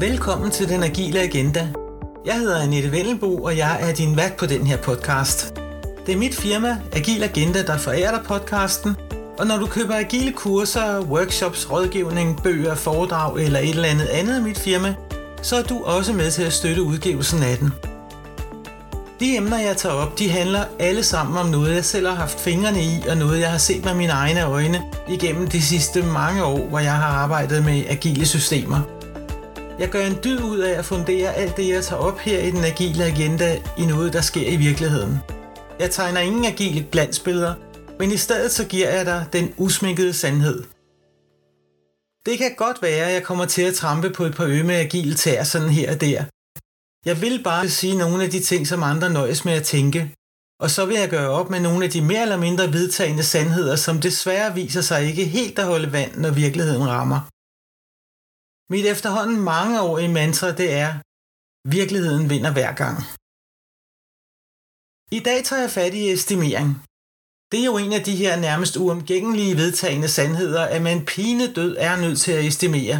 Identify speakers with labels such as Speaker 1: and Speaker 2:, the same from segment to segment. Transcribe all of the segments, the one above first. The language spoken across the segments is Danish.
Speaker 1: Velkommen til Den Agile Agenda. Jeg hedder Annette Vennelbo, og jeg er din vært på den her podcast. Det er mit firma, Agile Agenda, der forærer dig podcasten, og når du køber agile kurser, workshops, rådgivning, bøger, foredrag eller et eller andet andet af mit firma, så er du også med til at støtte udgivelsen af den. De emner, jeg tager op, de handler alle sammen om noget, jeg selv har haft fingrene i, og noget, jeg har set med mine egne øjne igennem de sidste mange år, hvor jeg har arbejdet med agile systemer. Jeg gør en dyd ud af at fundere alt det, jeg tager op her i den agile agenda i noget, der sker i virkeligheden. Jeg tegner ingen agile glansbilleder, men i stedet så giver jeg dig den usminkede sandhed. Det kan godt være, at jeg kommer til at trampe på et par ømme agile tær sådan her og der, jeg vil bare sige nogle af de ting, som andre nøjes med at tænke, og så vil jeg gøre op med nogle af de mere eller mindre vedtagende sandheder, som desværre viser sig ikke helt at holde vand, når virkeligheden rammer. Mit efterhånden mange år i mantra, det er, virkeligheden vinder hver gang. I dag tager jeg fat i estimering. Det er jo en af de her nærmest uomgængelige vedtagende sandheder, at man pine død er nødt til at estimere,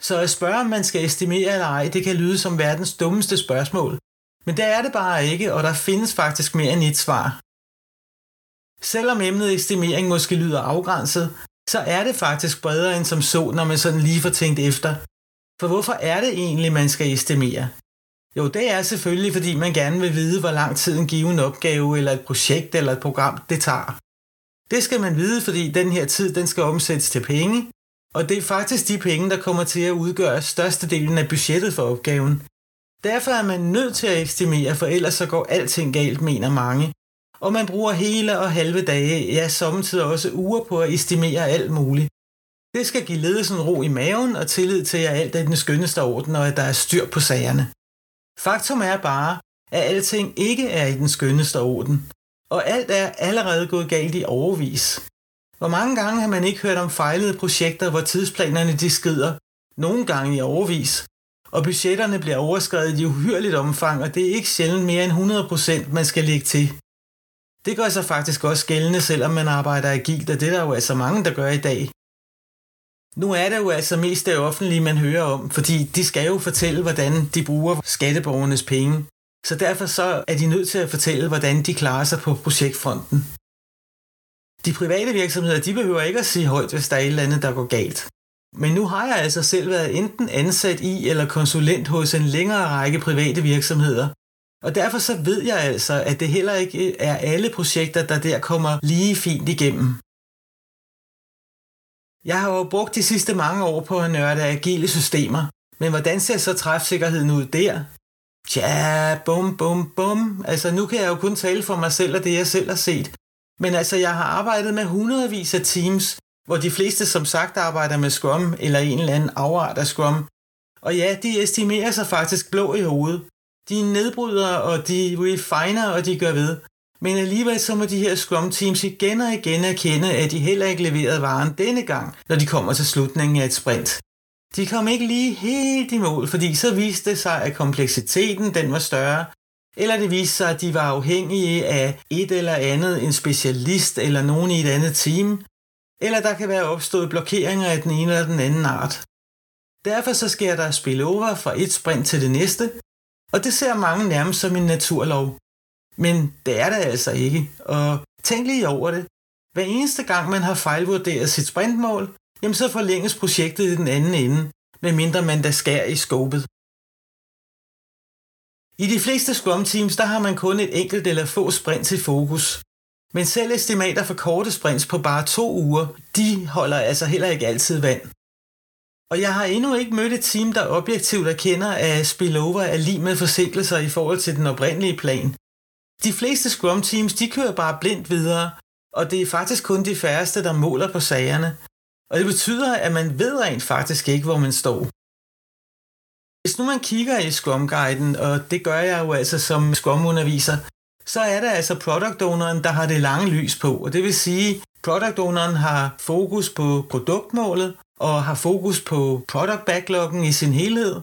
Speaker 1: så at spørge, om man skal estimere eller ej, det kan lyde som verdens dummeste spørgsmål. Men det er det bare ikke, og der findes faktisk mere end et svar. Selvom emnet estimering måske lyder afgrænset, så er det faktisk bredere end som så, når man sådan lige får tænkt efter. For hvorfor er det egentlig, man skal estimere? Jo, det er selvfølgelig, fordi man gerne vil vide, hvor lang tid en given opgave, eller et projekt, eller et program, det tager. Det skal man vide, fordi den her tid, den skal omsættes til penge, og det er faktisk de penge, der kommer til at udgøre størstedelen af budgettet for opgaven. Derfor er man nødt til at estimere, for ellers så går alting galt, mener mange. Og man bruger hele og halve dage, ja samtidig også uger på at estimere alt muligt. Det skal give ledelsen ro i maven og tillid til, at alt er den skønneste orden, og at der er styr på sagerne. Faktum er bare, at alting ikke er i den skønneste orden, og alt er allerede gået galt i overvis. Hvor mange gange har man ikke hørt om fejlede projekter, hvor tidsplanerne de skrider, nogle gange i overvis, og budgetterne bliver overskrevet i uhyrligt omfang, og det er ikke sjældent mere end 100% man skal lægge til. Det gør sig faktisk også gældende, selvom man arbejder agilt, og det er der jo altså mange, der gør i dag. Nu er det jo altså mest det offentlige, man hører om, fordi de skal jo fortælle, hvordan de bruger skatteborgernes penge. Så derfor så er de nødt til at fortælle, hvordan de klarer sig på projektfronten. De private virksomheder, de behøver ikke at sige højt, hvis der er et eller andet, der går galt. Men nu har jeg altså selv været enten ansat i eller konsulent hos en længere række private virksomheder. Og derfor så ved jeg altså, at det heller ikke er alle projekter, der der kommer lige fint igennem. Jeg har jo brugt de sidste mange år på at nørde agile systemer, men hvordan ser så træfsikkerheden ud der? Tja, bum, bum, bum. Altså nu kan jeg jo kun tale for mig selv og det, jeg selv har set. Men altså, jeg har arbejdet med hundredvis af teams, hvor de fleste som sagt arbejder med Scrum eller en eller anden afart af Scrum. Og ja, de estimerer sig faktisk blå i hovedet. De nedbryder, og de refiner, og de gør ved. Men alligevel så må de her Scrum Teams igen og igen erkende, at de heller ikke leverede varen denne gang, når de kommer til slutningen af et sprint. De kom ikke lige helt i mål, fordi så viste det sig, at kompleksiteten den var større, eller det viste sig, at de var afhængige af et eller andet, en specialist eller nogen i et andet team, eller der kan være opstået blokeringer af den ene eller den anden art. Derfor så sker der spillover fra et sprint til det næste, og det ser mange nærmest som en naturlov. Men det er det altså ikke, og tænk lige over det. Hver eneste gang man har fejlvurderet sit sprintmål, jamen så forlænges projektet i den anden ende, medmindre man da skærer i skåbet. I de fleste Scrum Teams, der har man kun et enkelt eller få sprint til fokus. Men selv estimater for korte sprints på bare to uger, de holder altså heller ikke altid vand. Og jeg har endnu ikke mødt et team, der objektivt erkender, at spillover er lige med forsinkelser i forhold til den oprindelige plan. De fleste Scrum Teams, de kører bare blindt videre, og det er faktisk kun de færreste, der måler på sagerne. Og det betyder, at man ved rent faktisk ikke, hvor man står. Hvis nu man kigger i Scrum-guiden, og det gør jeg jo altså som Scrum-underviser, så er det altså product owneren, der har det lange lys på. Og det vil sige, product owneren har fokus på produktmålet, og har fokus på product backloggen i sin helhed,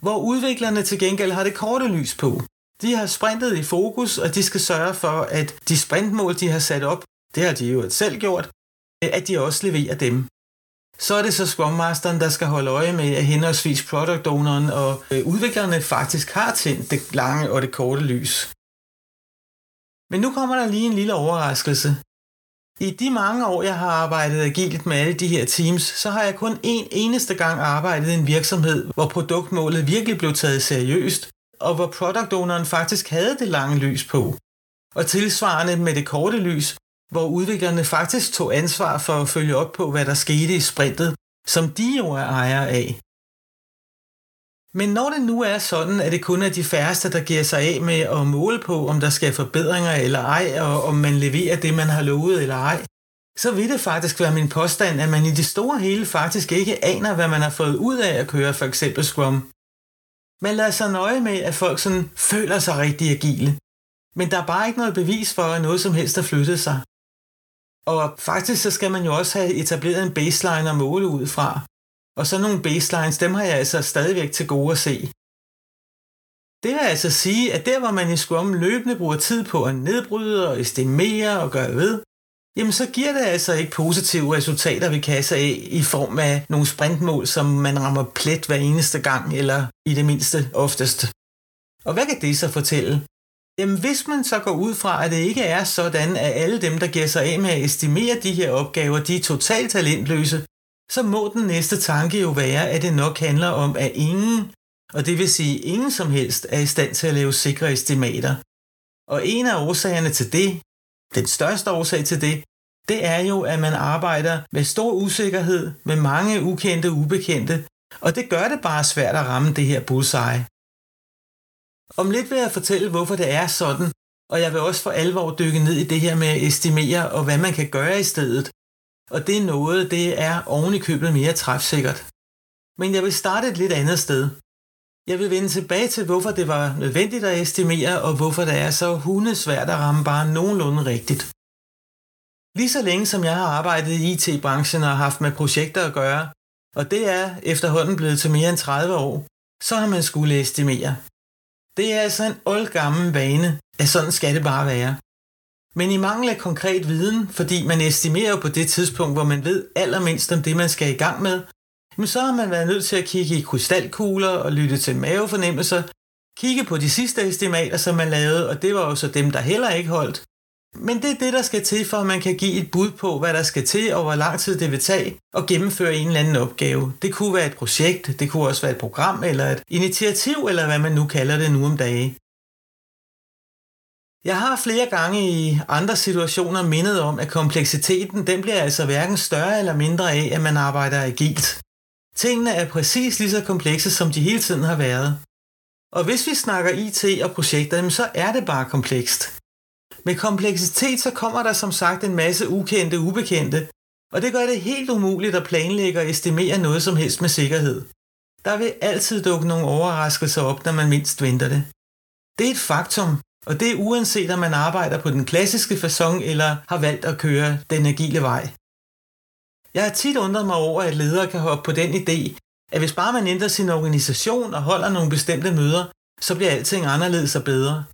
Speaker 1: hvor udviklerne til gengæld har det korte lys på. De har sprintet i fokus, og de skal sørge for, at de sprintmål, de har sat op, det har de jo selv gjort, at de også leverer dem. så er det så Scrum Masteren, der skal holde øje med, at henholdsvis product owneren og øh, udviklerne faktisk har tændt det lange og det korte lys. Men nu kommer der lige en lille overraskelse. I de mange år, jeg har arbejdet agilt med alle de her teams, så har jeg kun én eneste gang arbejdet i en virksomhed, hvor produktmålet virkelig blev taget seriøst, og hvor product owneren faktisk havde det lange lys på. Og tilsvarende med det korte lys, hvor udviklerne faktisk tog ansvar for at følge op på, hvad der skete i sprintet, som de jo er ejere af. Men når det nu er sådan, at det kun er de færreste, der giver sig af med at måle på, om der skal forbedringer eller ej, og om man leverer det, man har lovet eller ej, så vil det faktisk være min påstand, at man i det store hele faktisk ikke aner, hvad man har fået ud af at køre for eksempel Scrum. Man lader sig nøje med, at folk sådan føler sig rigtig agile. Men der er bare ikke noget bevis for, at noget som helst har flyttet sig. Og faktisk så skal man jo også have etableret en baseline at måle ud fra. Og så nogle baselines, dem har jeg altså stadigvæk til gode at se. Det vil altså sige, at der hvor man i Scrum løbende bruger tid på at nedbryde og estimere og gøre ved, jamen så giver det altså ikke positive resultater ved kasse af i form af nogle sprintmål, som man rammer plet hver eneste gang, eller i det mindste oftest. Og hvad kan det så fortælle? Jamen hvis man så går ud fra, at det ikke er sådan, at alle dem, der giver sig af med at estimere de her opgaver, de er totalt talentløse, så må den næste tanke jo være, at det nok handler om, at ingen, og det vil sige ingen som helst, er i stand til at lave sikre estimater. Og en af årsagerne til det, den største årsag til det, det er jo, at man arbejder med stor usikkerhed, med mange ukendte ubekendte, og det gør det bare svært at ramme det her bullseye. Om lidt vil jeg fortælle, hvorfor det er sådan, og jeg vil også for alvor dykke ned i det her med at estimere og hvad man kan gøre i stedet. Og det er noget, det er oven i købet mere træfsikkert. Men jeg vil starte et lidt andet sted. Jeg vil vende tilbage til, hvorfor det var nødvendigt at estimere, og hvorfor det er så hundesvært at ramme bare nogenlunde rigtigt. Lige så længe som jeg har arbejdet i IT-branchen og haft med projekter at gøre, og det er efterhånden blevet til mere end 30 år, så har man skulle estimere. Det er altså en oldgammel vane, at sådan skal det bare være. Men i mangel af konkret viden, fordi man estimerer på det tidspunkt, hvor man ved allermindst om det, man skal i gang med, men så har man været nødt til at kigge i krystalkugler og lytte til mavefornemmelser, kigge på de sidste estimater, som man lavede, og det var jo så dem, der heller ikke holdt. Men det er det, der skal til, for at man kan give et bud på, hvad der skal til, og hvor lang tid det vil tage at gennemføre en eller anden opgave. Det kunne være et projekt, det kunne også være et program, eller et initiativ, eller hvad man nu kalder det nu om dage. Jeg har flere gange i andre situationer mindet om, at kompleksiteten den bliver altså hverken større eller mindre af, at man arbejder agilt. Tingene er præcis lige så komplekse, som de hele tiden har været. Og hvis vi snakker IT og projekter, så er det bare komplekst. Med kompleksitet så kommer der som sagt en masse ukendte ubekendte, og det gør det helt umuligt at planlægge og estimere noget som helst med sikkerhed. Der vil altid dukke nogle overraskelser op, når man mindst venter det. Det er et faktum, og det er uanset om man arbejder på den klassiske façon eller har valgt at køre den agile vej. Jeg har tit undret mig over, at ledere kan hoppe på den idé, at hvis bare man ændrer sin organisation og holder nogle bestemte møder, så bliver alting anderledes og bedre.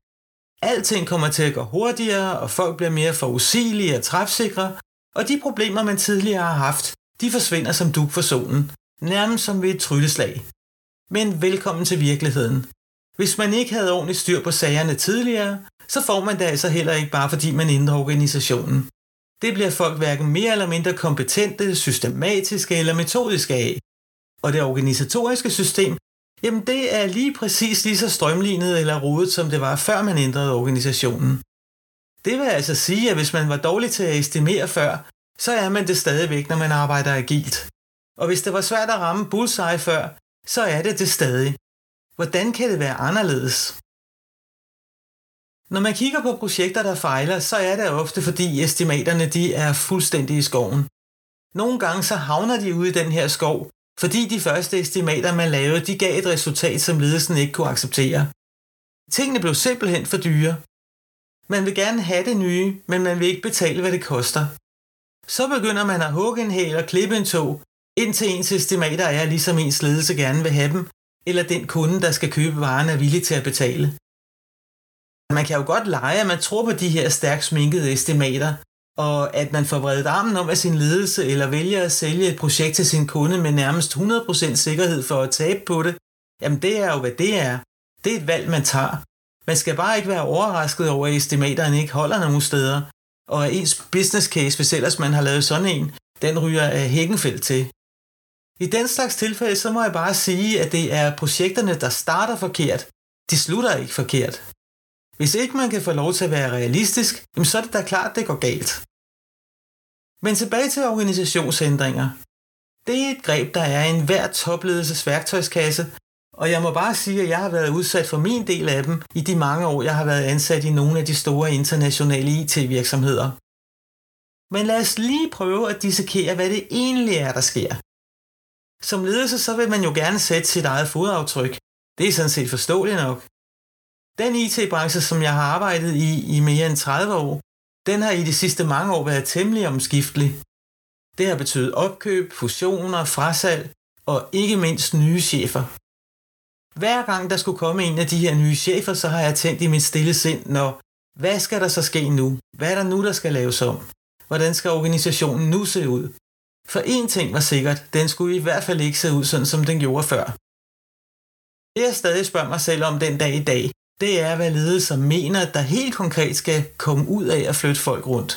Speaker 1: Alting kommer til at gå hurtigere, og folk bliver mere forudsigelige og træfsikre, og de problemer, man tidligere har haft, de forsvinder som duk for solen, nærmest som ved et trylleslag. Men velkommen til virkeligheden. Hvis man ikke havde ordentligt styr på sagerne tidligere, så får man det altså heller ikke bare fordi man ændrer organisationen. Det bliver folk hverken mere eller mindre kompetente, systematiske eller metodiske af. Og det organisatoriske system, jamen det er lige præcis lige så strømlignet eller rodet, som det var før man ændrede organisationen. Det vil altså sige, at hvis man var dårlig til at estimere før, så er man det stadigvæk, når man arbejder agilt. Og hvis det var svært at ramme bullseye før, så er det det stadig. Hvordan kan det være anderledes? Når man kigger på projekter, der fejler, så er det ofte fordi estimaterne de er fuldstændig i skoven. Nogle gange så havner de ude i den her skov, fordi de første estimater, man lavede, de gav et resultat, som ledelsen ikke kunne acceptere. Tingene blev simpelthen for dyre. Man vil gerne have det nye, men man vil ikke betale, hvad det koster. Så begynder man at hugge en hæl og klippe en tog, indtil ens estimater er, ligesom ens ledelse gerne vil have dem, eller den kunde, der skal købe varen, er villig til at betale. Man kan jo godt lege, at man tror på de her stærkt sminkede estimater, og at man får vredet armen om af sin ledelse, eller vælger at sælge et projekt til sin kunde med nærmest 100% sikkerhed for at tabe på det, jamen det er jo, hvad det er. Det er et valg, man tager. Man skal bare ikke være overrasket over, at estimaterne ikke holder nogen steder, og at ens business case, hvis ellers man har lavet sådan en, den ryger af hækkenfelt til. I den slags tilfælde, så må jeg bare sige, at det er projekterne, der starter forkert. De slutter ikke forkert. Hvis ikke man kan få lov til at være realistisk, så er det da klart, at det går galt. Men tilbage til organisationsændringer. Det er et greb, der er i enhver topledelses værktøjskasse, og jeg må bare sige, at jeg har været udsat for min del af dem i de mange år, jeg har været ansat i nogle af de store internationale IT-virksomheder. Men lad os lige prøve at dissekere, hvad det egentlig er, der sker. Som ledelse, så vil man jo gerne sætte sit eget fodaftryk. Det er sådan set forståeligt nok. Den IT-branche, som jeg har arbejdet i i mere end 30 år, den har i de sidste mange år været temmelig omskiftelig. Det har betydet opkøb, fusioner, frasalg og ikke mindst nye chefer. Hver gang der skulle komme en af de her nye chefer, så har jeg tænkt i mit stille sind, når hvad skal der så ske nu? Hvad er der nu, der skal laves om? Hvordan skal organisationen nu se ud? For én ting var sikkert, den skulle i hvert fald ikke se ud sådan, som den gjorde før. Det jeg stadig spørger mig selv om den dag i dag, det er, hvad ledelser mener, der helt konkret skal komme ud af at flytte folk rundt.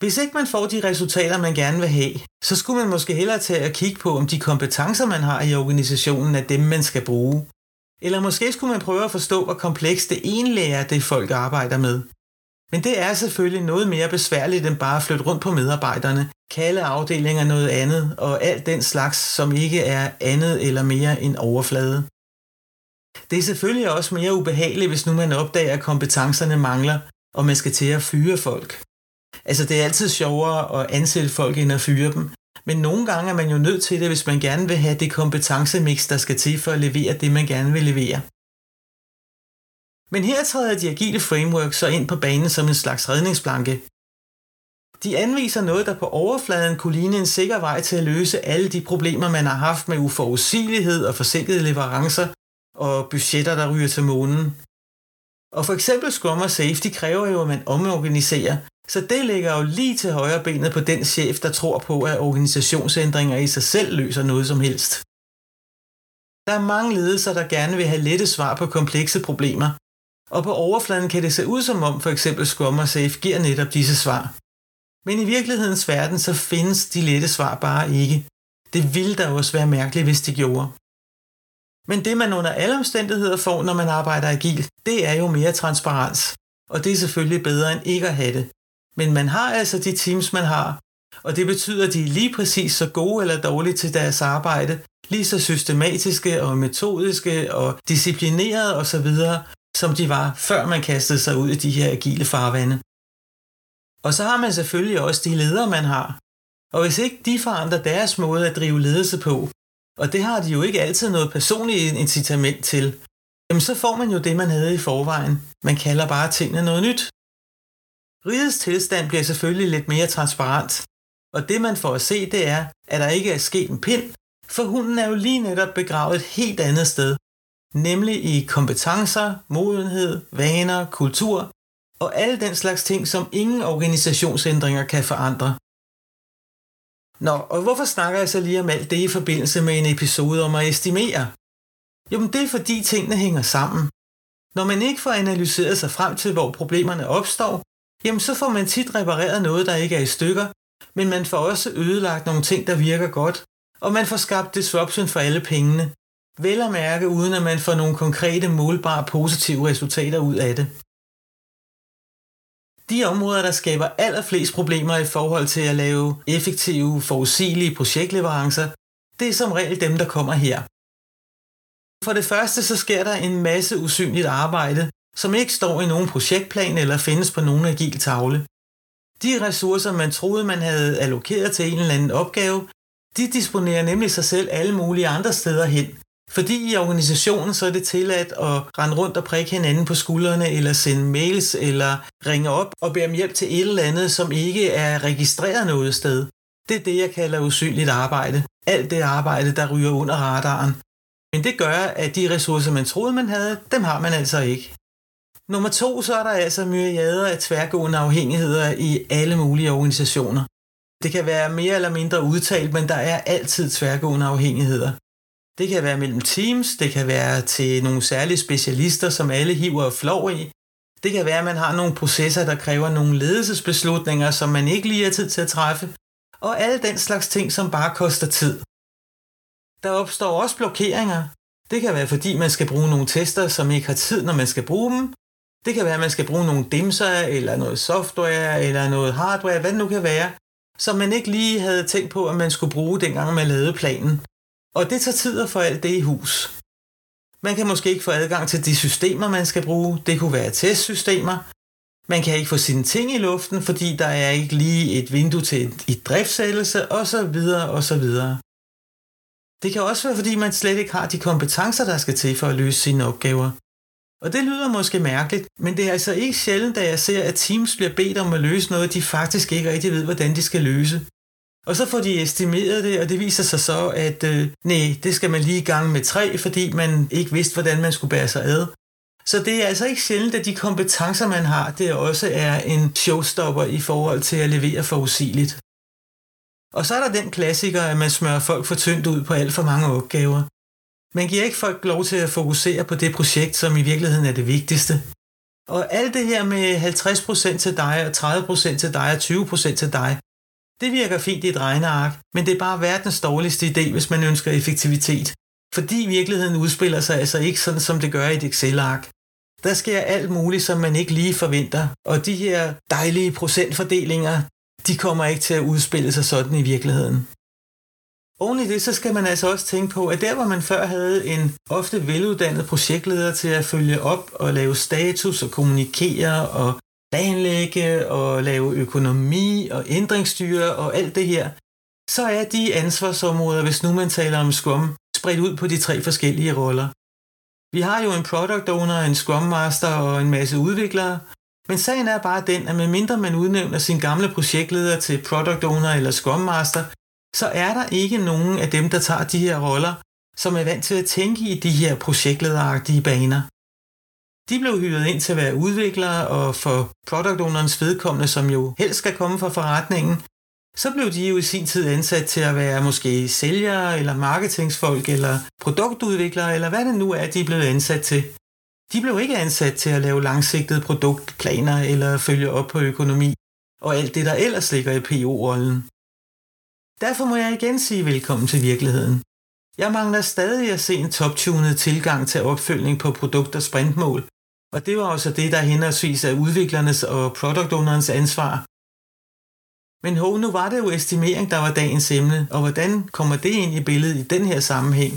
Speaker 1: Hvis ikke man får de resultater, man gerne vil have, så skulle man måske hellere tage at kigge på, om de kompetencer, man har i organisationen, er dem, man skal bruge. Eller måske skulle man prøve at forstå, hvor komplekst det egentlig er, det folk arbejder med. Men det er selvfølgelig noget mere besværligt end bare at flytte rundt på medarbejderne, kalde afdelinger noget andet og alt den slags, som ikke er andet eller mere end overflade. Det er selvfølgelig også mere ubehageligt, hvis nu man opdager, at kompetencerne mangler, og man skal til at fyre folk. Altså det er altid sjovere at ansætte folk end at fyre dem, men nogle gange er man jo nødt til det, hvis man gerne vil have det kompetencemix, der skal til for at levere det, man gerne vil levere. Men her træder de agile frameworks så ind på banen som en slags redningsplanke. De anviser noget, der på overfladen kunne ligne en sikker vej til at løse alle de problemer, man har haft med uforudsigelighed og forsinkede leverancer og budgetter, der ryger til månen. Og for eksempel Scrum og Safety kræver jo, at man omorganiserer, så det ligger jo lige til højre benet på den chef, der tror på, at organisationsændringer i sig selv løser noget som helst. Der er mange ledelser, der gerne vil have lette svar på komplekse problemer, og på overfladen kan det se ud som om for eksempel Scrum og Safe giver netop disse svar. Men i virkelighedens verden så findes de lette svar bare ikke. Det ville da også være mærkeligt, hvis de gjorde. Men det man under alle omstændigheder får, når man arbejder agil, det er jo mere transparens. Og det er selvfølgelig bedre end ikke at have det. Men man har altså de teams, man har, og det betyder, at de er lige præcis så gode eller dårlige til deres arbejde, lige så systematiske og metodiske og disciplinerede osv., som de var, før man kastede sig ud i de her agile farvande. Og så har man selvfølgelig også de ledere, man har. Og hvis ikke de forandrer deres måde at drive ledelse på, og det har de jo ikke altid noget personligt incitament til, jamen så får man jo det, man havde i forvejen. Man kalder bare tingene noget nyt. Rigets tilstand bliver selvfølgelig lidt mere transparent, og det man får at se, det er, at der ikke er sket en pind, for hunden er jo lige netop begravet et helt andet sted, nemlig i kompetencer, modenhed, vaner, kultur og alle den slags ting, som ingen organisationsændringer kan forandre. Nå, og hvorfor snakker jeg så lige om alt det i forbindelse med en episode om at estimere? Jo, men det er fordi tingene hænger sammen. Når man ikke får analyseret sig frem til, hvor problemerne opstår, jamen så får man tit repareret noget, der ikke er i stykker, men man får også ødelagt nogle ting, der virker godt, og man får skabt disruption for alle pengene. Vel at mærke, uden at man får nogle konkrete, målbare, positive resultater ud af det. De områder, der skaber allerflest problemer i forhold til at lave effektive, forudsigelige projektleverancer, det er som regel dem, der kommer her. For det første så sker der en masse usynligt arbejde, som ikke står i nogen projektplan eller findes på nogen agil tavle. De ressourcer, man troede, man havde allokeret til en eller anden opgave, de disponerer nemlig sig selv alle mulige andre steder hen. Fordi i organisationen så er det tilladt at rende rundt og prikke hinanden på skuldrene, eller sende mails, eller ringe op og bede om hjælp til et eller andet, som ikke er registreret noget sted. Det er det, jeg kalder usynligt arbejde. Alt det arbejde, der ryger under radaren. Men det gør, at de ressourcer, man troede, man havde, dem har man altså ikke. Nummer to, så er der altså myriader af tværgående afhængigheder i alle mulige organisationer. Det kan være mere eller mindre udtalt, men der er altid tværgående afhængigheder. Det kan være mellem teams, det kan være til nogle særlige specialister, som alle hiver og flår i. Det kan være, at man har nogle processer, der kræver nogle ledelsesbeslutninger, som man ikke lige har tid til at træffe. Og alle den slags ting, som bare koster tid. Der opstår også blokeringer. Det kan være, fordi man skal bruge nogle tester, som ikke har tid, når man skal bruge dem. Det kan være, at man skal bruge nogle dimser, eller noget software, eller noget hardware, hvad det nu kan være, som man ikke lige havde tænkt på, at man skulle bruge, dengang man lavede planen. Og det tager tid at få alt det i hus. Man kan måske ikke få adgang til de systemer, man skal bruge. Det kunne være testsystemer. Man kan ikke få sine ting i luften, fordi der er ikke lige et vindue til et, et driftsættelse, osv. osv. Det kan også være, fordi man slet ikke har de kompetencer, der skal til for at løse sine opgaver. Og det lyder måske mærkeligt, men det er altså ikke sjældent, at jeg ser, at teams bliver bedt om at løse noget, de faktisk ikke rigtig ved, hvordan de skal løse. Og så får de estimeret det, og det viser sig så, at øh, nej, det skal man lige i gang med tre, fordi man ikke vidste, hvordan man skulle bære sig ad. Så det er altså ikke sjældent, at de kompetencer, man har, det også er en showstopper i forhold til at levere forudsigeligt. Og så er der den klassiker, at man smører folk for tyndt ud på alt for mange opgaver. Man giver ikke folk lov til at fokusere på det projekt, som i virkeligheden er det vigtigste. Og alt det her med 50% til dig, og 30% til dig, og 20% til dig, det virker fint i et regneark, men det er bare verdens dårligste idé, hvis man ønsker effektivitet. Fordi virkeligheden udspiller sig altså ikke sådan, som det gør i et Excel-ark. Der sker alt muligt, som man ikke lige forventer, og de her dejlige procentfordelinger, de kommer ikke til at udspille sig sådan i virkeligheden. Oven i det, så skal man altså også tænke på, at der hvor man før havde en ofte veluddannet projektleder til at følge op og lave status og kommunikere og planlægge og lave økonomi og ændringsstyre og alt det her, så er de ansvarsområder, hvis nu man taler om Scrum, spredt ud på de tre forskellige roller. Vi har jo en product owner, en Scrum Master og en masse udviklere, men sagen er bare den, at medmindre man udnævner sin gamle projektleder til product owner eller Scrum Master, så er der ikke nogen af dem, der tager de her roller, som er vant til at tænke i de her projektlederagtige baner. De blev hyret ind til at være udviklere, og for product ownerens vedkommende, som jo helst skal komme fra forretningen, så blev de jo i sin tid ansat til at være måske sælgere, eller marketingsfolk, eller produktudviklere, eller hvad det nu er, de er blevet ansat til. De blev ikke ansat til at lave langsigtede produktplaner, eller følge op på økonomi, og alt det, der ellers ligger i PO-rollen. Derfor må jeg igen sige velkommen til virkeligheden. Jeg mangler stadig at se en toptunet tilgang til opfølgning på produkt- og sprintmål, og det var også det, der henholdsvis er udviklernes og product ownerens ansvar. Men ho, nu var det jo estimering, der var dagens emne, og hvordan kommer det ind i billedet i den her sammenhæng?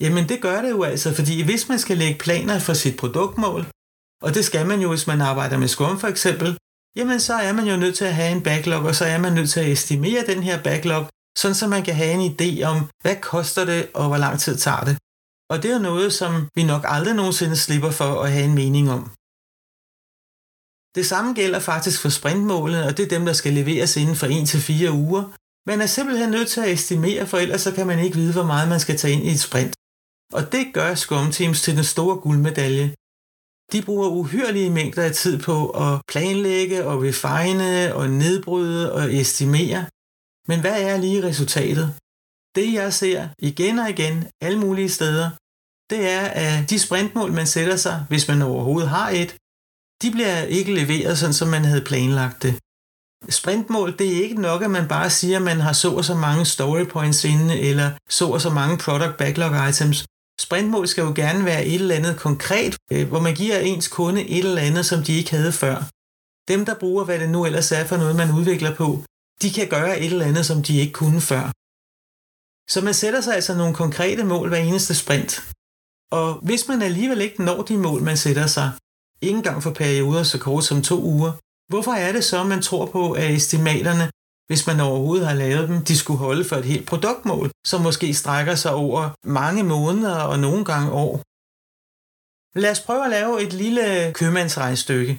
Speaker 1: Jamen det gør det jo altså, fordi hvis man skal lægge planer for sit produktmål, og det skal man jo, hvis man arbejder med Scrum for eksempel, jamen så er man jo nødt til at have en backlog, og så er man nødt til at estimere den her backlog, sådan så man kan have en idé om, hvad koster det, og hvor lang tid tager det. Og det er noget, som vi nok aldrig nogensinde slipper for at have en mening om. Det samme gælder faktisk for sprintmålene, og det er dem, der skal leveres inden for 1-4 uger. Man er simpelthen nødt til at estimere, for ellers så kan man ikke vide, hvor meget man skal tage ind i et sprint. Og det gør Scrum Teams til den store guldmedalje. De bruger uhyrlige mængder af tid på at planlægge og refine og nedbryde og estimere. Men hvad er lige resultatet? Det jeg ser igen og igen alle mulige steder, det er, at de sprintmål, man sætter sig, hvis man overhovedet har et, de bliver ikke leveret sådan, som man havde planlagt det. Sprintmål, det er ikke nok, at man bare siger, at man har så og så mange story points inde, eller så og så mange product backlog items. Sprintmål skal jo gerne være et eller andet konkret, øh, hvor man giver ens kunde et eller andet, som de ikke havde før. Dem, der bruger, hvad det nu ellers er for noget, man udvikler på, de kan gøre et eller andet, som de ikke kunne før. Så man sætter sig altså nogle konkrete mål hver eneste sprint. Og hvis man alligevel ikke når de mål, man sætter sig, ikke engang for perioder så kort som to uger, hvorfor er det så, man tror på, at estimaterne, hvis man overhovedet har lavet dem, de skulle holde for et helt produktmål, som måske strækker sig over mange måneder og nogle gange år? Lad os prøve at lave et lille købmandsregnstykke.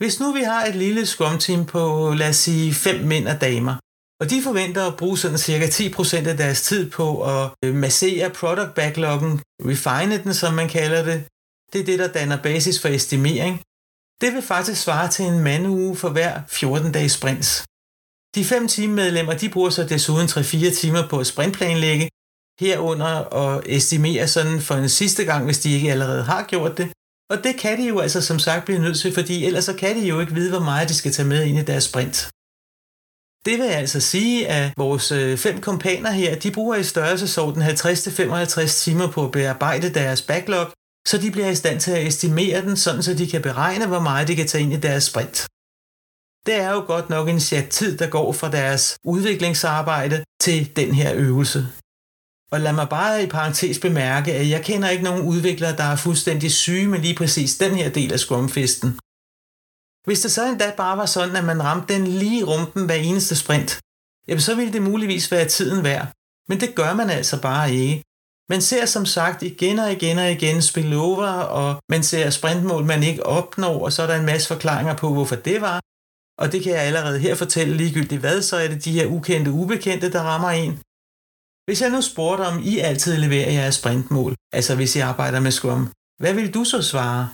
Speaker 1: Hvis nu vi har et lille scrum team på, lad os sige, fem mænd og damer, og de forventer at bruge sådan cirka 10% af deres tid på at øh, massere product backloggen, refine den, som man kalder det. Det er det, der danner basis for estimering. Det vil faktisk svare til en mandeuge for hver 14 dages sprints. De fem teammedlemmer de bruger så desuden 3-4 timer på at sprintplanlægge, herunder og estimere sådan for en sidste gang, hvis de ikke allerede har gjort det. Og det kan de jo altså som sagt blive nødt til, fordi ellers så kan de jo ikke vide, hvor meget de skal tage med ind i deres sprint. Det vil altså sige, at vores øh, fem kompaner her, de bruger i størrelsesorden 50-55 timer på at bearbejde deres backlog, så de bliver i stand til at estimere den, sådan så de kan beregne, hvor meget de kan tage ind i deres sprint. Det er jo godt nok en chat tid, der går fra deres udviklingsarbejde til den her øvelse. Og lad mig bare i parentes bemærke, at jeg kender ikke nogen udviklere, der er fuldstændig syge med lige præcis den her del af skumfesten. Hvis det så endda bare var sådan, at man ramte den lige rumpen hver eneste sprint, jamen så ville det muligvis være tiden værd. Men det gør man altså bare ikke. Man ser som sagt igen og igen og igen spillover, og man ser sprintmål, man ikke opnår, og så er der en masse forklaringer på, hvorfor det var. Og det kan jeg allerede her fortælle ligegyldigt hvad, så er det de her ukendte ubekendte, der rammer en. Hvis jeg nu spurgte om I altid leverer jeres sprintmål, altså hvis I arbejder med Scrum, hvad vil du så svare?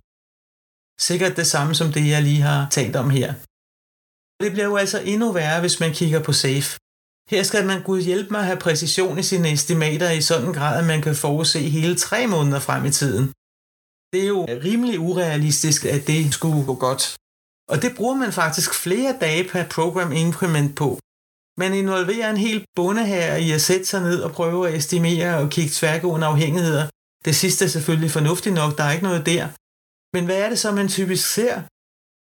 Speaker 1: Sikkert det samme som det, jeg lige har talt om her. Det bliver jo altså endnu værre, hvis man kigger på SAFE. Her skal man gud hjælpe mig at have præcision i sine estimater i sådan en grad, at man kan forudse hele tre måneder frem i tiden. Det er jo rimelig urealistisk, at det skulle gå godt. Og det bruger man faktisk flere dage per program increment på. Man involverer en hel bonde her i at sætte sig ned og prøve at estimere og kigge tværgående afhængigheder. Det sidste er selvfølgelig fornuftigt nok, der er ikke noget der. Men hvad er det så, man typisk ser?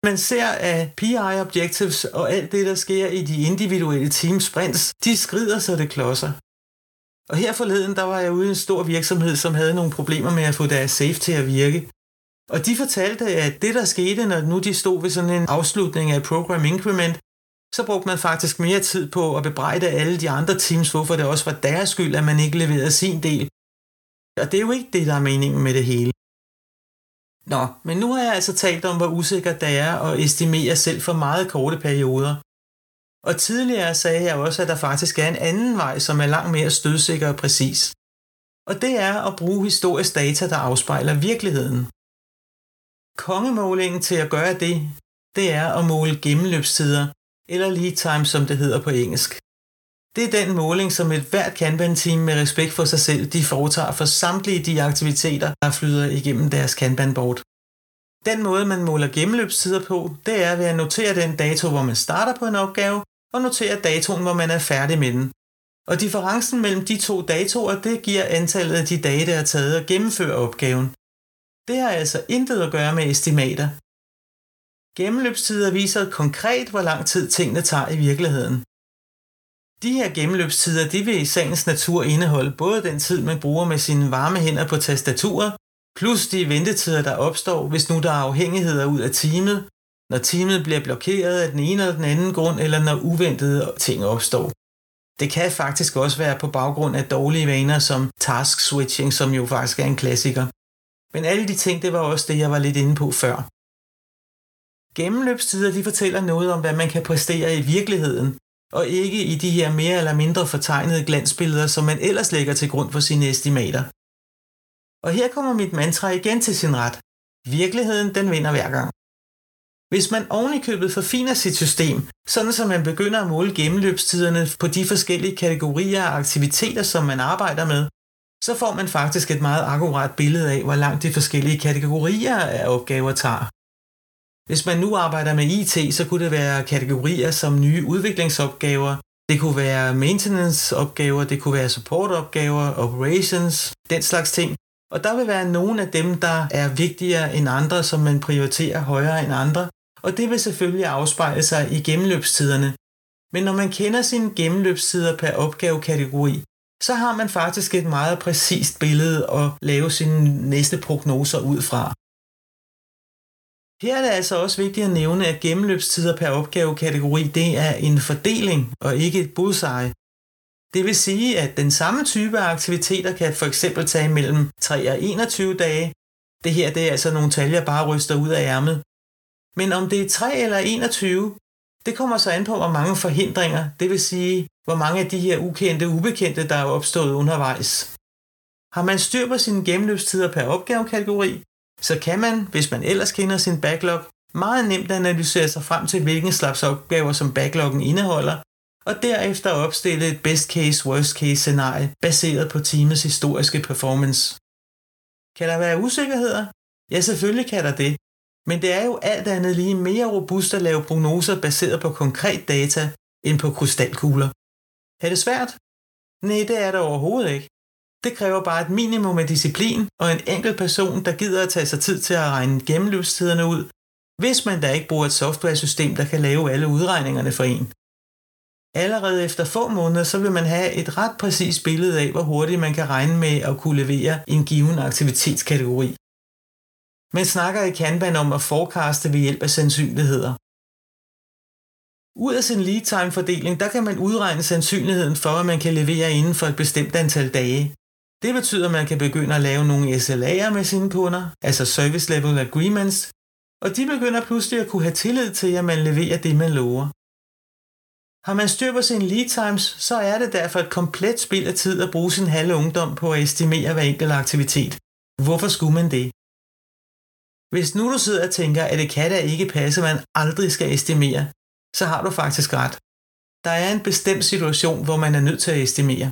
Speaker 1: Man ser, at PI objectives og alt det, der sker i de individuelle team sprints, de skrider så det klodser. Og her forleden, der var jeg ude i en stor virksomhed, som havde nogle problemer med at få deres safe til at virke. Og de fortalte, at det, der skete, når nu de stod ved sådan en afslutning af program increment, så brugte man faktisk mere tid på at bebrejde alle de andre teams, hvorfor det også var deres skyld, at man ikke leverede sin del. Og det er jo ikke det, der er meningen med det hele. Nå, men nu har jeg altså talt om, hvor usikkert det er at estimere selv for meget korte perioder. Og tidligere sagde jeg også, at der faktisk er en anden vej, som er langt mere stødsikker og præcis. Og det er at bruge historisk data, der afspejler virkeligheden. Kongemålingen til at gøre det, det er at måle gennemløbstider, eller lead time, som det hedder på engelsk. Det er den måling, som et hvert Kanban-team med respekt for sig selv, de foretager for samtlige de aktiviteter, der flyder igennem deres Kanban-board. Den måde, man måler gennemløbstider på, det er ved at notere den dato, hvor man starter på en opgave, og notere datoen, hvor man er færdig med den. Og differencen mellem de to datoer, det giver antallet af de dage, der er taget at gennemføre opgaven. Det har altså intet at gøre med estimater. Gennemløbstider viser konkret, hvor lang tid tingene tager i virkeligheden. De her gennemløbstider, de vil i sagens natur indeholde både den tid, man bruger med sine varme hænder på tastaturet, plus de ventetider, der opstår, hvis nu der er afhængigheder ud af teamet, når teamet bliver blokeret af den ene eller den anden grund, eller når uventede ting opstår. Det kan faktisk også være på baggrund af dårlige vaner som task switching, som jo faktisk er en klassiker. Men alle de ting, det var også det, jeg var lidt inde på før. Gennemløbstider de fortæller noget om, hvad man kan præstere i virkeligheden, og ikke i de her mere eller mindre fortegnede glansbilleder, som man ellers lægger til grund for sine estimater. Og her kommer mit mantra igen til sin ret. Virkeligheden, den vinder hver gang. Hvis man ovenikøbet forfiner sit system, sådan som man begynder at måle gennemløbstiderne på de forskellige kategorier af aktiviteter, som man arbejder med, så får man faktisk et meget akkurat billede af, hvor langt de forskellige kategorier af opgaver tager. Hvis man nu arbejder med IT, så kunne det være kategorier som nye udviklingsopgaver, det kunne være maintenance-opgaver, det kunne være support-opgaver, operations, den slags ting. Og der vil være nogle af dem, der er vigtigere end andre, som man prioriterer højere end andre. Og det vil selvfølgelig afspejle sig i gennemløbstiderne. Men når man kender sine gennemløbstider per opgavekategori, så har man faktisk et meget præcist billede at lave sine næste prognoser ud fra. Her er det altså også vigtigt at nævne, at gennemløbstider per opgavekategori det er en fordeling og ikke et budseje. Det vil sige, at den samme type af aktiviteter kan for eksempel tage mellem 3 og 21 dage. Det her det er altså nogle tal, jeg bare ryster ud af ærmet. Men om det er 3 eller 21, det kommer så an på, hvor mange forhindringer, det vil sige, hvor mange af de her ukendte ubekendte, der er opstået undervejs. Har man styr på sine gennemløbstider per opgavekategori, så kan man, hvis man ellers kender sin backlog, meget nemt analysere sig frem til, hvilken slags opgaver, som backloggen indeholder, og derefter opstille et best case, worst case scenarie baseret på teamets historiske performance. Kan der være usikkerheder? Ja, selvfølgelig kan der det. Men det er jo alt andet lige mere robust at lave prognoser baseret på konkret data end på krystalkugler. Er det svært? Nej, det er det overhovedet ikke. Det kræver bare et minimum af disciplin og en enkelt person, der gider at tage sig tid til at regne gennemløbstiderne ud, hvis man da ikke bruger et softwaresystem, der kan lave alle udregningerne for en. Allerede efter få måneder, så vil man have et ret præcist billede af, hvor hurtigt man kan regne med at kunne levere en given aktivitetskategori. Man snakker i Kanban om at forekaste ved hjælp af sandsynligheder. Ud af sin lead time fordeling, der kan man udregne sandsynligheden for, at man kan levere inden for et bestemt antal dage. Det betyder, at man kan begynde at lave nogle SLA'er med sine kunder, altså Service Level Agreements, og de begynder pludselig at kunne have tillid til, at man leverer det, man lover. Har man styr på sine lead times, så er det derfor et komplet spild af tid at bruge sin halve ungdom på at estimere hver enkelt aktivitet. Hvorfor skulle man det? Hvis nu du sidder og tænker, at det kan da ikke passe, at man aldrig skal estimere, så har du faktisk ret. Der er en bestemt situation, hvor man er nødt til at estimere.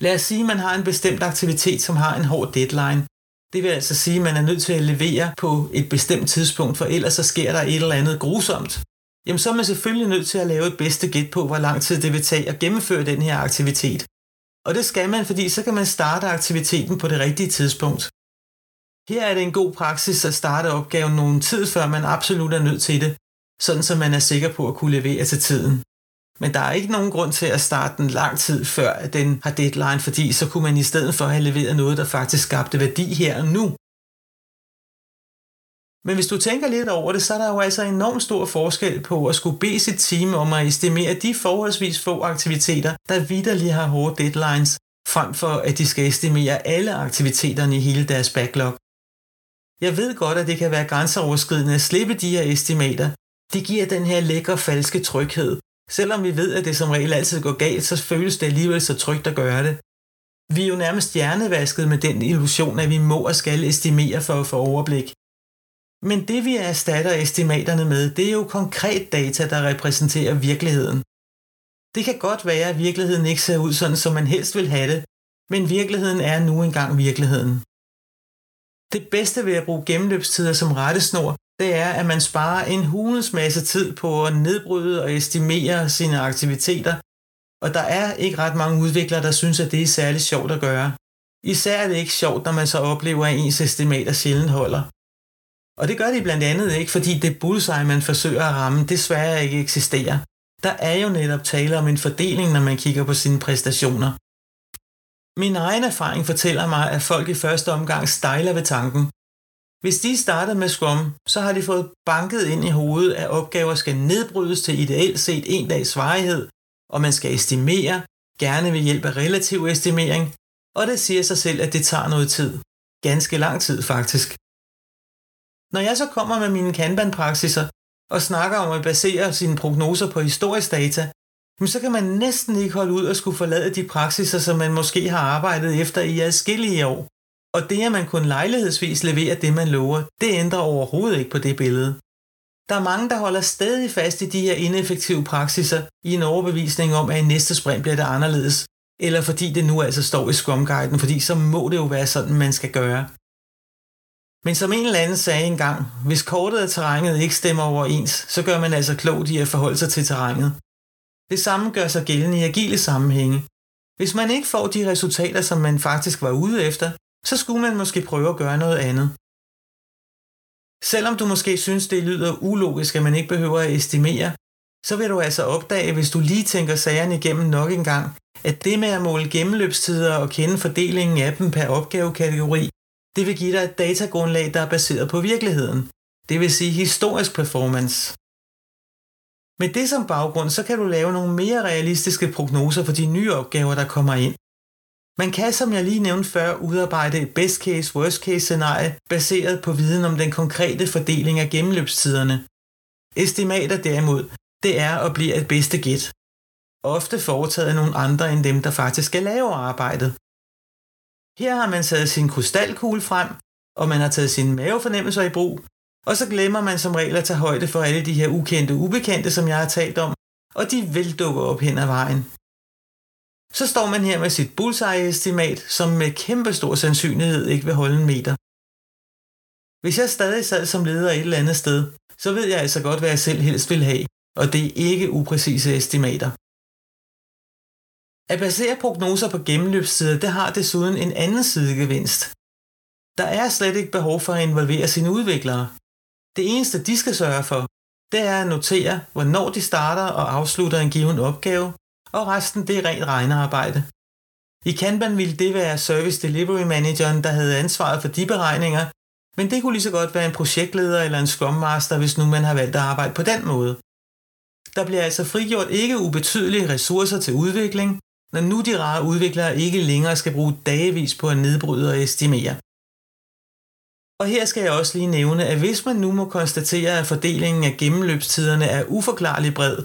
Speaker 1: Lad os sige, at man har en bestemt aktivitet, som har en hård deadline. Det vil altså sige, at man er nødt til at levere på et bestemt tidspunkt, for ellers så sker der et eller andet grusomt. Jamen så er man selvfølgelig nødt til at lave et bedste gæt på, hvor lang tid det vil tage at gennemføre den her aktivitet. Og det skal man, fordi så kan man starte aktiviteten på det rigtige tidspunkt. Her er det en god praksis at starte opgaven nogen tid, før man absolut er nødt til det, sådan så man er sikker på at kunne levere til tiden. Men der er ikke nogen grund til at starte den lang tid før at den har deadline, fordi så kunne man i stedet for have leveret noget, der faktisk skabte værdi her og nu. Men hvis du tænker lidt over det, så er der jo altså enormt stor forskel på at skulle bede sit team om at estimere de forholdsvis få aktiviteter, der vidderligt har hårde deadlines, frem for at de skal estimere alle aktiviteterne i hele deres backlog. Jeg ved godt, at det kan være grænseoverskridende at slippe de her estimater. Det giver den her lækre falske tryghed, Selvom vi ved, at det som regel altid går galt, så føles det alligevel så trygt at gøre det. Vi er jo nærmest hjernevasket med den illusion, at vi må og skal estimere for at få overblik. Men det vi erstatter estimaterne med, det er jo konkret data, der repræsenterer virkeligheden. Det kan godt være, at virkeligheden ikke ser ud sådan, som man helst vil have det, men virkeligheden er nu engang virkeligheden. Det bedste ved at bruge gennemløbstider som rettesnor, det er, at man sparer en hulens masse tid på at nedbryde og estimere sine aktiviteter, og der er ikke ret mange udviklere, der synes, at det er særlig sjovt at gøre. Især er det ikke sjovt, når man så oplever, at ens estimater sjældent holder. Og det gør de blandt andet ikke, fordi det bullseye, man forsøger at ramme, desværre ikke eksisterer. Der er jo netop tale om en fordeling, når man kigger på sine præstationer. Min egen erfaring fortæller mig, at folk i første omgang stejler ved tanken, hvis de starter med Scrum, så har de fået banket ind i hovedet, at opgaver skal nedbrydes til ideelt set en dags varighed, og man skal estimere, gerne ved hjælp af relativ estimering, og det siger sig selv, at det tager noget tid. Ganske lang tid faktisk. Når jeg så kommer med mine Kanban-praksiser og snakker om at basere sine prognoser på historisk data, så kan man næsten ikke holde ud at skulle forlade de praksiser, som man måske har arbejdet efter i adskillige år. Og det, at man kun lejlighedsvis leverer det, man lover, det ændrer overhovedet ikke på det billede. Der er mange, der holder stadig fast i de her ineffektive praksiser i en overbevisning om, at i næste sprint bliver det anderledes, eller fordi det nu altså står i Scrum Guiden, fordi så må det jo være sådan, man skal gøre. Men som en eller anden sagde engang, hvis kortet af terrænet ikke stemmer overens, så gør man altså klogt i at forholde sig til terrænet. Det samme gør sig gældende i agile sammenhænge. Hvis man ikke får de resultater, som man faktisk var ude efter, så skulle man måske prøve at gøre noget andet. Selvom du måske synes, det lyder ulogisk, at man ikke behøver at estimere, så vil du altså opdage, hvis du lige tænker sagerne igennem nok en gang, at det med at måle gennemløbstider og kende fordelingen af dem per opgavekategori, det vil give dig et datagrundlag, der er baseret på virkeligheden. Det vil sige historisk performance. Med det som baggrund, så kan du lave nogle mere realistiske prognoser for de nye opgaver, der kommer ind. Man kan, som jeg lige nævnte før, udarbejde et best case, worst case scenarie baseret på viden om den konkrete fordeling af gennemløbstiderne. Estimater derimod, det er og bliver et bedste gæt. Ofte foretaget af nogle andre end dem, der faktisk skal lave arbejdet. Her har man taget sin krystalkugle frem, og man har taget sine mavefornemmelser i brug, Og så glemmer man som regel at tage højde for alle de her ukendte ubekendte, som jeg har talt om, og de vil dukke op hen ad vejen. Så står man her med sit bullseye-estimat, som med kæmpe stor sandsynlighed ikke vil holde en meter. Hvis jeg stadig sad som leder et eller andet sted, så ved jeg altså godt, hvad jeg selv helst vil have, og det er ikke upræcise estimater. At basere prognoser på gennemløbstider, det har desuden en anden sidegevinst. Der er slet ikke behov for at involvere sine udviklere. Det eneste, de skal sørge for, det er at notere, hvornår de starter og afslutter en given opgave, og resten det er rent regnearbejde. I Kanban ville det være Service Delivery Manageren, der havde ansvaret for de beregninger, men det kunne lige så godt være en projektleder eller en Scrum Master, hvis nu man har valgt at arbejde på den måde. Der bliver altså frigjort ikke ubetydelige ressourcer til udvikling, når nu de rare udviklere ikke længere skal bruge dagevis på at nedbryde og estimere. Og her skal jeg også lige nævne, at hvis man nu må konstatere, at fordelingen af gennemløbstiderne er uforklarlig bred,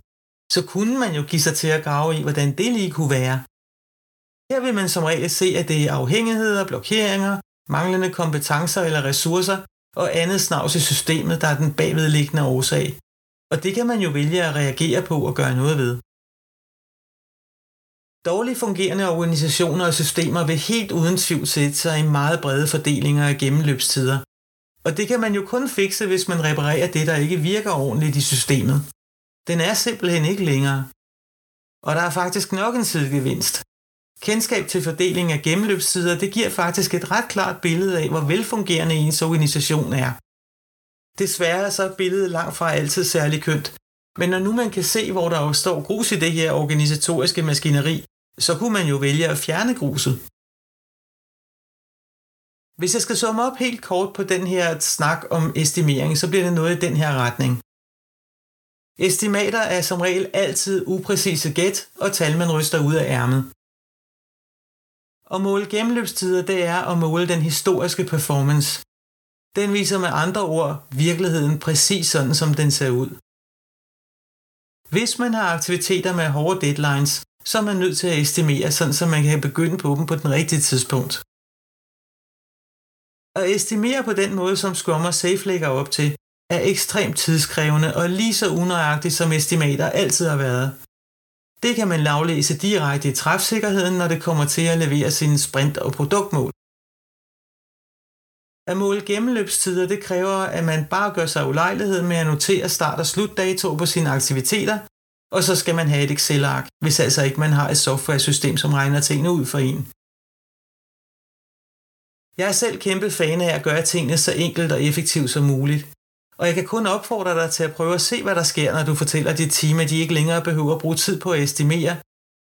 Speaker 1: så kunne man jo give sig til at grave i, hvordan det lige kunne være. Her vil man som regel se, at det er afhængigheder, blokeringer, manglende kompetencer eller ressourcer og andet snavs i systemet, der er den bagvedliggende årsag. Og det kan man jo vælge at reagere på og gøre noget ved. Dårligt fungerende organisationer og systemer vil helt uden tvivl sætte sig i meget brede fordelinger af gennemløbstider. Og det kan man jo kun fikse, hvis man reparerer det, der ikke virker ordentligt i systemet. Den er simpelthen ikke længere. Og der er faktisk nok en sidegevinst. Kendskab til fordeling af gennemløbssider, det giver faktisk et ret klart billede af, hvor velfungerende ens organisation er. Desværre så billedet langt fra altid særlig kønt, men når nu man kan se, hvor der står grus i det her organisatoriske maskineri, så kunne man jo vælge at fjerne gruset. Hvis jeg skal summe op helt kort på den her snak om estimering, så bliver det noget i den her retning. Estimater er som regel altid upræcise gæt og tal, man ryster ud af ærmet. At måle gennemløbstider, det er at måle den historiske performance. Den viser med andre ord virkeligheden præcis sådan, som den ser ud. Hvis man har aktiviteter med hårde deadlines, så er man nødt til at estimere, sådan så man kan begynde på dem på den rigtige tidspunkt. At estimere på den måde, som Scrum og Safe lægger op til, er ekstremt tidskrævende og lige så unøjagtigt som estimater altid har været. Det kan man lavlæse direkte i træfsikkerheden, når det kommer til at levere sine sprint- og produktmål. At måle gennemløbstider, det kræver, at man bare gør sig ulejlighed med at notere start- og slutdato på sine aktiviteter, og så skal man have et Excel-ark, hvis altså ikke man har et software-system, som regner tingene ud for en. Jeg er selv kæmpe fan af at gøre tingene så enkelt og effektivt som muligt. Og jeg kan kun opfordre dig til at prøve at se, hvad der sker, når du fortæller dit team, at de ikke længere behøver at bruge tid på at estimere.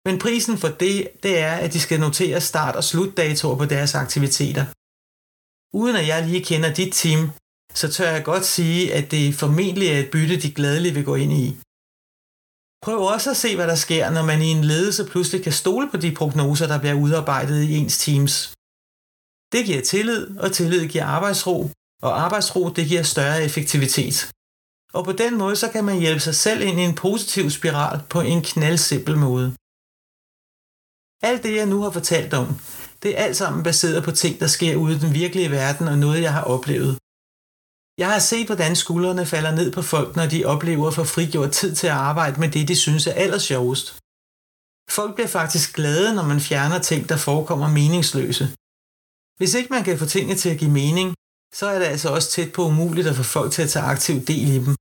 Speaker 1: Men prisen for det, det er, at de skal notere start- og slutdatoer på deres aktiviteter. Uden at jeg lige kender dit team, så tør jeg godt sige, at det formentlig er et bytte, de gladeligt vil gå ind i. Prøv også at se, hvad der sker, når man i en ledelse pludselig kan stole på de prognoser, der bliver udarbejdet i ens teams. Det giver tillid, og tillid giver arbejdsro, og arbejdsro det giver større effektivitet. Og på den måde så kan man hjælpe sig selv ind i en positiv spiral på en knaldsimpel måde. Alt det, jeg nu har fortalt om, det er alt sammen baseret på ting, der sker ude i den virkelige verden og noget, jeg har oplevet. Jeg har set, hvordan skuldrene falder ned på folk, når de oplever at få frigjort tid til at arbejde med det, de synes er allersjovest. Folk bliver faktisk glade, når man fjerner ting, der forekommer meningsløse. Hvis ikke man kan få tingene til at give mening, så er det altså også tæt på umuligt at få folk til at tage aktiv del i dem.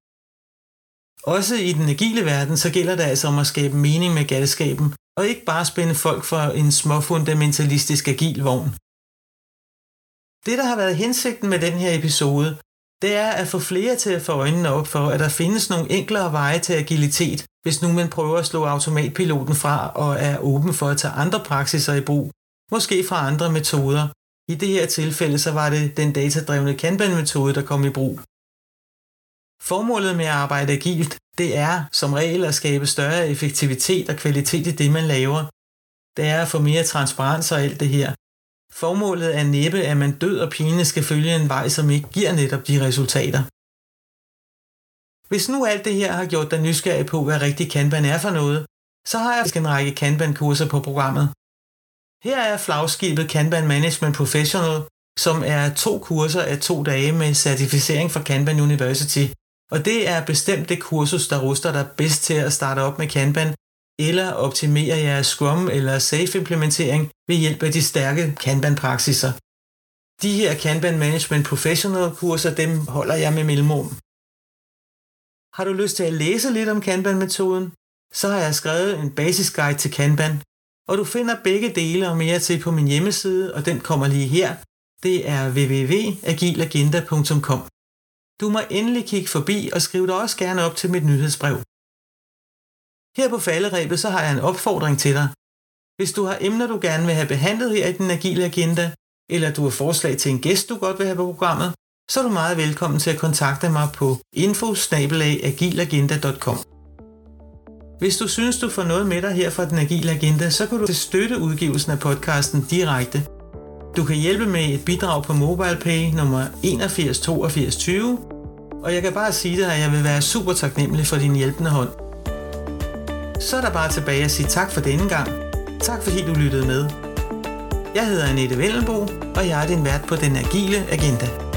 Speaker 1: Også i den agile verden, så gælder det altså om at skabe mening med galskaben, og ikke bare spænde folk for en småfundamentalistisk agil vogn. Det, der har været hensigten med den her episode, det er at få flere til at få øjnene op for, at der findes nogle enklere veje til agilitet, hvis nu man prøver at slå automatpiloten fra og er åben for at tage andre praksiser i brug, måske fra andre metoder. I det her tilfælde så var det den datadrevne Kanban-metode, der kom i brug. Formålet med at arbejde agilt, det er som regel at skabe større effektivitet og kvalitet i det, man laver. Det er at få mere transparens og alt det her. Formålet er næppe, at man død og pine skal følge en vej, som ikke giver netop de resultater. Hvis nu alt det her har gjort dig nysgerrig på, hvad rigtig Kanban er for noget, så har jeg en række Kanban-kurser på programmet. Her er flagskibet Kanban Management Professional, som er to kurser af to dage med certificering fra Kanban University. Og det er bestemt det kursus, der ruster dig bedst til at starte op med Kanban, eller optimere jeres Scrum eller Safe implementering ved hjælp af de stærke Kanban-praksiser. De her Kanban Management Professional kurser, dem holder jeg med mellemrum. Har du lyst til at læse lidt om Kanban-metoden? Så har jeg skrevet en basisguide til Kanban, og du finder begge dele og mere til på min hjemmeside, og den kommer lige her. Det er www.agilagenda.com. Du må endelig kigge forbi og skrive dig også gerne op til mit nyhedsbrev. Her på falderæbet så har jeg en opfordring til dig. Hvis du har emner, du gerne vil have behandlet her i den agile agenda, eller du har forslag til en gæst, du godt vil have på programmet, så er du meget velkommen til at kontakte mig på info hvis du synes, du får noget med dig her fra Den Agile Agenda, så kan du støtte udgivelsen af podcasten direkte. Du kan hjælpe med et bidrag på MobilePay nummer 818220, og jeg kan bare sige dig, at jeg vil være super taknemmelig for din hjælpende hånd. Så er der bare tilbage at sige tak for denne gang. Tak fordi du lyttede med. Jeg hedder Annette Vellenbo, og jeg er din vært på Den Agile Agenda.